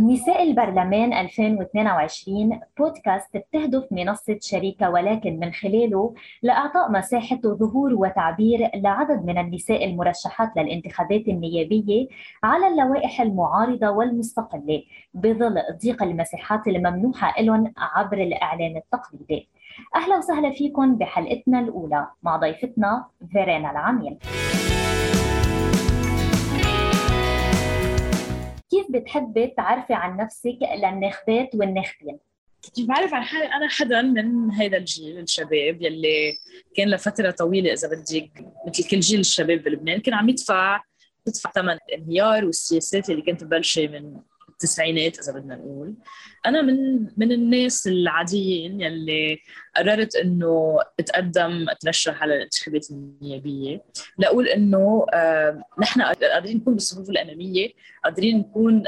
نساء البرلمان 2022 بودكاست بتهدف منصة شريكة ولكن من خلاله لإعطاء مساحة ظهور وتعبير لعدد من النساء المرشحات للانتخابات النيابية على اللوائح المعارضة والمستقلة بظل ضيق المساحات الممنوحة لهم عبر الإعلام التقليدي. أهلا وسهلا فيكم بحلقتنا الأولى. مع ضيفتنا فيرينا العميل. كيف بتحبي تعرفي عن نفسك للناخبات والناخبين؟ كيف بعرف عن حالي أنا حدا من هذا الجيل الشباب يلي كان لفترة طويلة إذا بدك مثل كل جيل الشباب بلبنان كان عم يدفع تدفع ثمن الانهيار والسياسات اللي كانت مبلشة من التسعينات إذا بدنا نقول. أنا من من الناس العاديين يلي قررت إنه أتقدم اترشح على الانتخابات النيابية. لأقول إنه نحن قادرين نكون بالصفوف الأمامية قادرين نكون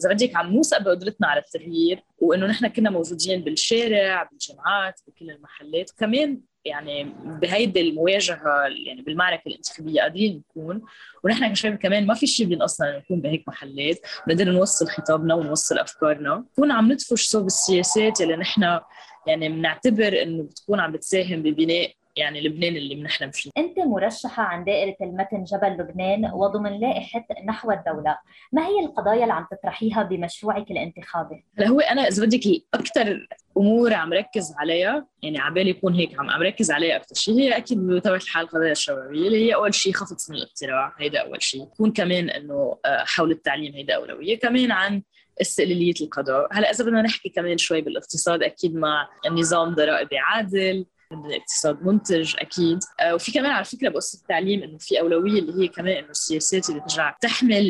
إذا بدك عم نوثق بقدرتنا على التغيير وإنه نحن كنا موجودين بالشارع بالجامعات بكل المحلات. وكمان يعني بهيدي المواجهة يعني بالمعركة الانتخابية قادرين نكون. ونحن كشباب كمان ما في شيء بينقصنا نكون بهيك محلات. بنقدر نوصل خطابنا ونوصل أفكارنا. نكون عم ندفش صوب السياسات اللي نحن يعني بنعتبر إنه بتكون عم بتساهم ببناء يعني لبنان اللي بنحلم فيه. أنت مرشحة عن دائرة المتن جبل لبنان وضمن لائحة نحو الدولة. ما هي القضايا اللي عم تطرحيها بمشروعك الانتخابي؟ هلا هو أنا إذا بدك الأكثر أمور عم ركز عليها يعني على بالي يكون هيك عم عم ركز عليها أكثر شيء هي أكيد بطبيعه الحال القضايا الشبابية اللي هي أول شيء خفض سن الاقتراع هيدا أول شيء يكون كمان إنه آه، حول التعليم هيدا أولوية. كمان عن استقلالية القضاء. هلأ إذا بدنا نحكي كمان شوي بالإقتصاد أكيد مع النظام ضرائبي عادل بدنا اقتصاد منتج أكيد. آه، وفي كمان على فكرة بقصه التعليم إنه في أولوية اللي هي كمان إنه السياسات اللي ترجع تحمل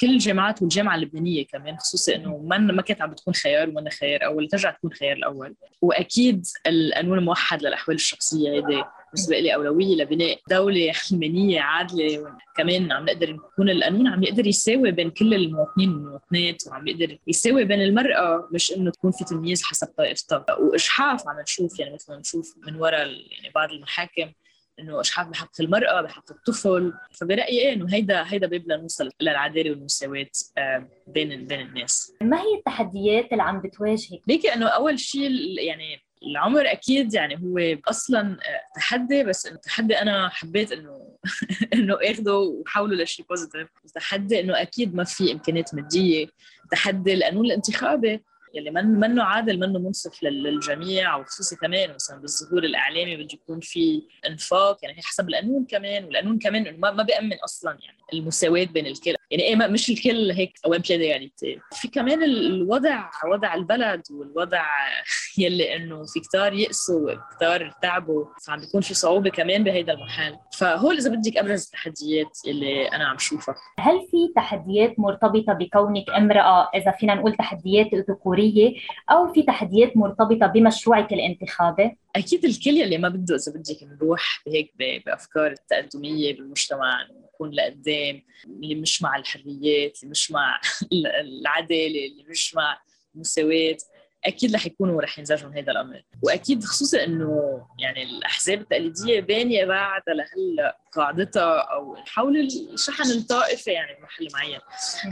كل الجامعات والجامعة اللبنانية كمان خصوصي إنه ما ما كانت عم بتكون خيار ومنا خيار اول ترجع تكون خيار الأول. وأكيد القانون الموحد للأحوال الشخصية هيدي. بالنسبة لي اولويه لبناء دولة علمانيه عادلة. كمان عم نقدر نكون القانون عم يقدر يساوي بين كل المواطنين والمواطنات وعم يقدر يساوي بين المرأة مش إنه تكون في تمييز حسب طائفتها واجحاف عم نشوف يعني مثل ما نشوف من وراء يعني بعض المحاكم إنه إشحاف بحق المرأة بحق الطفل. فبرأيي إيه إنه هيدا هيدا باب لنوصل للعدالة والمساواة بين بين الناس. ما هي التحديات اللي عم بتواجهك؟ ليكي إنه أول شيء يعني العمر أكيد يعني هو أصلا تحدي بس إنه تحدي أنا حبيت إنه إنه آخده وحوله لشيء بوزيتيف تحدي إنه أكيد ما في إمكانيات مادية تحدي القانون الانتخابي يلي من منه عادل منه منصف للجميع وخصوصي كمان مثلا بالظهور الإعلامي بده يكون في إنفاق يعني حسب القانون كمان والقانون كمان إنه ما بيأمن أصلا يعني المساواة بين الكل. يعني إيه مش الكل هيك بلي يعني. في كمان الوضع وضع البلد والوضع يلي إنه في كتار يأسوا كتار تعبوا فعم بيكون في صعوبة كمان بهيدا المحل. فهول إذا بدك أبرز التحديات اللي أنا عم شوفها. هل في تحديات مرتبطة بكونك امرأة؟ إذا فينا نقول تحديات ذكوريه أو في تحديات مرتبطة بمشروعك الانتخابي؟ أكيد الكل يلي ما بده إذا بدك نروح هيك بأفكار التقدمية بالمجتمع نكون لقدام اللي مش مع الحريات اللي مش مع العدالة اللي مش مع المساواة. أكيد رح يكونوا رح ينزعجوا من هذا الأمر. وأكيد خصوصا إنه يعني الأحزاب التقليدية بانية بعد لهلا قاعدتها أو حول الشحن الطائفي يعني بمحل معين.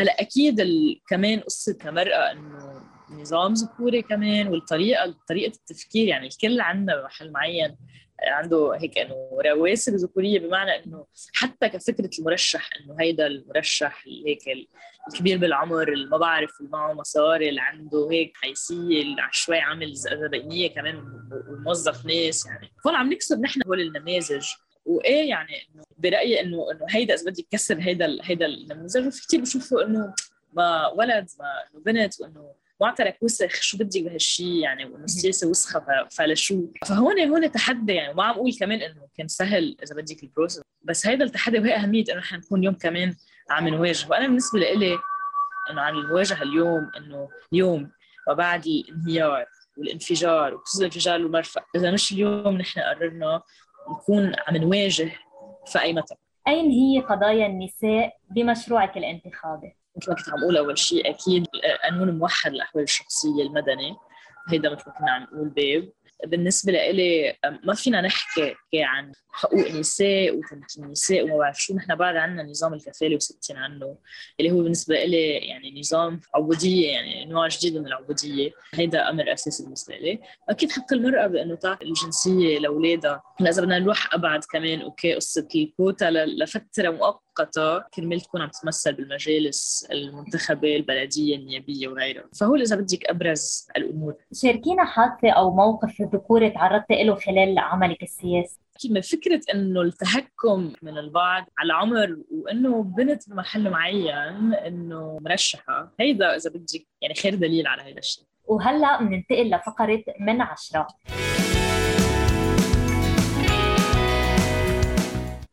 هلا أكيد كمان قصة كمرأة إنه نظام ذكوري كمان والطريقة طريقة التفكير يعني الكل عندنا بمحل معين عنده هيك إنه رواسب ذكورية بمعنى إنه حتى كفكرة المرشح إنه هيدا المرشح هيك الكبير بالعمر اللي ما بعرف اللي معه مصاري اللي عنده هيك حيثية اللي شوي عامل زبائنيه كمان وموظف ناس يعني. هون عم نكسب نحن هول النماذج. وإيه يعني إنه برأيي انه إنه هيدا إذا بدك تكسر هيدا هيدا النموذج وفي كثير بشوفوا إنه ما ولد ما إنه بنت وإنه معترك وسخ شو بدك بهالشيء يعني وانه السياسة وسخة فلشو. فهون هون تحدي يعني ما عم أقول كمان إنه كان سهل إذا بدك ال process بس هيدا التحدي وهي أهمية إنه نحن نكون اليوم كمان عم نواجه. وأنا بالنسبة لي إنه عن المواجهه اليوم إنه اليوم وبعد الانهيار والانفجار وخصوصا الانفجار والمرفأ إذا مش اليوم نحن قررنا نكون عم نواجه فاي متى أين هي قضايا النساء بمشروعك الانتخابي؟ مثل ما كنت عم أقول أول شيء أكيد قانون موحد للاحوال الشخصية المدني. هيدا مثل ما كنا عم نقول باب. بالنسبة لإلي ما فينا نحكي عن حقوق النساء وتمكين النساء وما بعرف شو نحن بعد عنا نظام الكفالة وسكتين عنه اللي هو بالنسبة لي يعني نظام عبوديه يعني نوع جديد من العبوديه هيدا أمر أساسي بالنسبة لي أكيد حق المرأة بإنه تعطي الجنسية لأولادها. إذا بدنا نروح أبعد كمان okay قصة الكوتا لفترة مؤقتة. كرمال تكون عم تتمثل بالمجالس المنتخبة البلدية النيابية وغيرها. فهو اذا بدك أبرز الأمور. شاركينا حادثة أو موقف ذكوري تعرضت له خلال عملك السياسي. كيما فكرة إنه التهكم من البعض على عمر وإنه بنت بمحل معين إنه مرشحة هيدا إذا بدك يعني خير دليل على هذا الشيء. وهلأ بننتقل لفقرة من عشرة.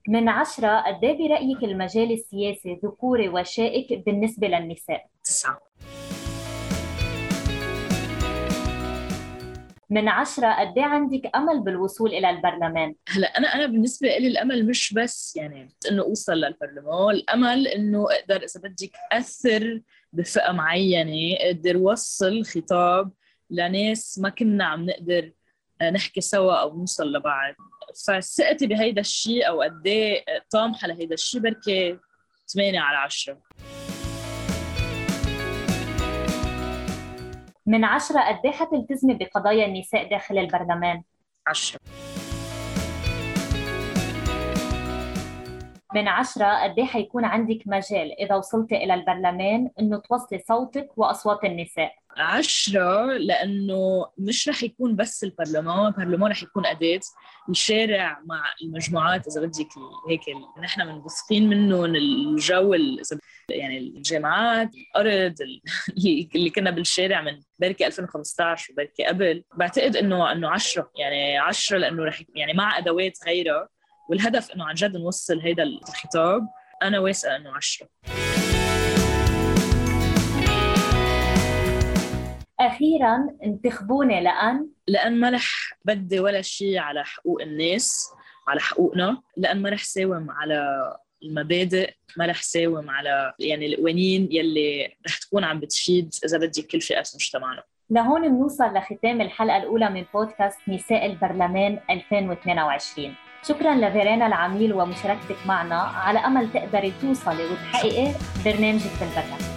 من عشرة قد إيه برأيك المجال السياسي ذكوري وشائك بالنسبة للنساء؟ تسعة من عشرة قد إيه عندك أمل بالوصول إلى البرلمان؟ هلا أنا أنا بالنسبة لي الأمل مش بس يعني إنه أوصل للبرلمان، الأمل إنه أقدر إذا بدك أثر بفئة معينة، أقدر وصل خطاب لناس ما كنا عم نقدر نحكي سوا أو نوصل لبعض، فثقتي بهيدا الشيء أو قد إيه طامحة لهيدا الشيء بركي 8 على 10 من عشرة قد إيه حتلتزمي بقضايا النساء داخل البرلمان؟ عشرة من عشرة قد إيه حيكون عندك مجال إذا وصلتي إلى البرلمان إنه توصلي صوتك وأصوات النساء؟ عشرة لأنه مش رح يكون بس البرلمان البرلمان رح يكون أداة الشارع مع المجموعات إذا بدك هيك نحن منبثقين منه الجو يعني الجامعات الأرض اللي كنا بالشارع من بركي 2015 وبركي قبل. بعتقد إنه إنه عشرة يعني عشرة لأنه رح يعني مع أدوات غيرها والهدف إنه عن جد نوصل هيدا الخطاب. أنا واثقة إنه عشرة. أخيرا انتخبوني لأن؟ لأن ما رح بدي ولا شيء على حقوق الناس على حقوقنا. لأن ما رح ساوم على المبادئ ما رح ساوم على يعني القوانين يلي رح تكون عم بتفيد إذا بدي كل فئات مجتمعنا. لهون بنوصل لختام الحلقة الأولى من بودكاست نساء البرلمان 2022 شكرا لفيرينا العميل ومشاركتك معنا. على أمل تقدري توصلي وتحققي برنامجك بالبرلمان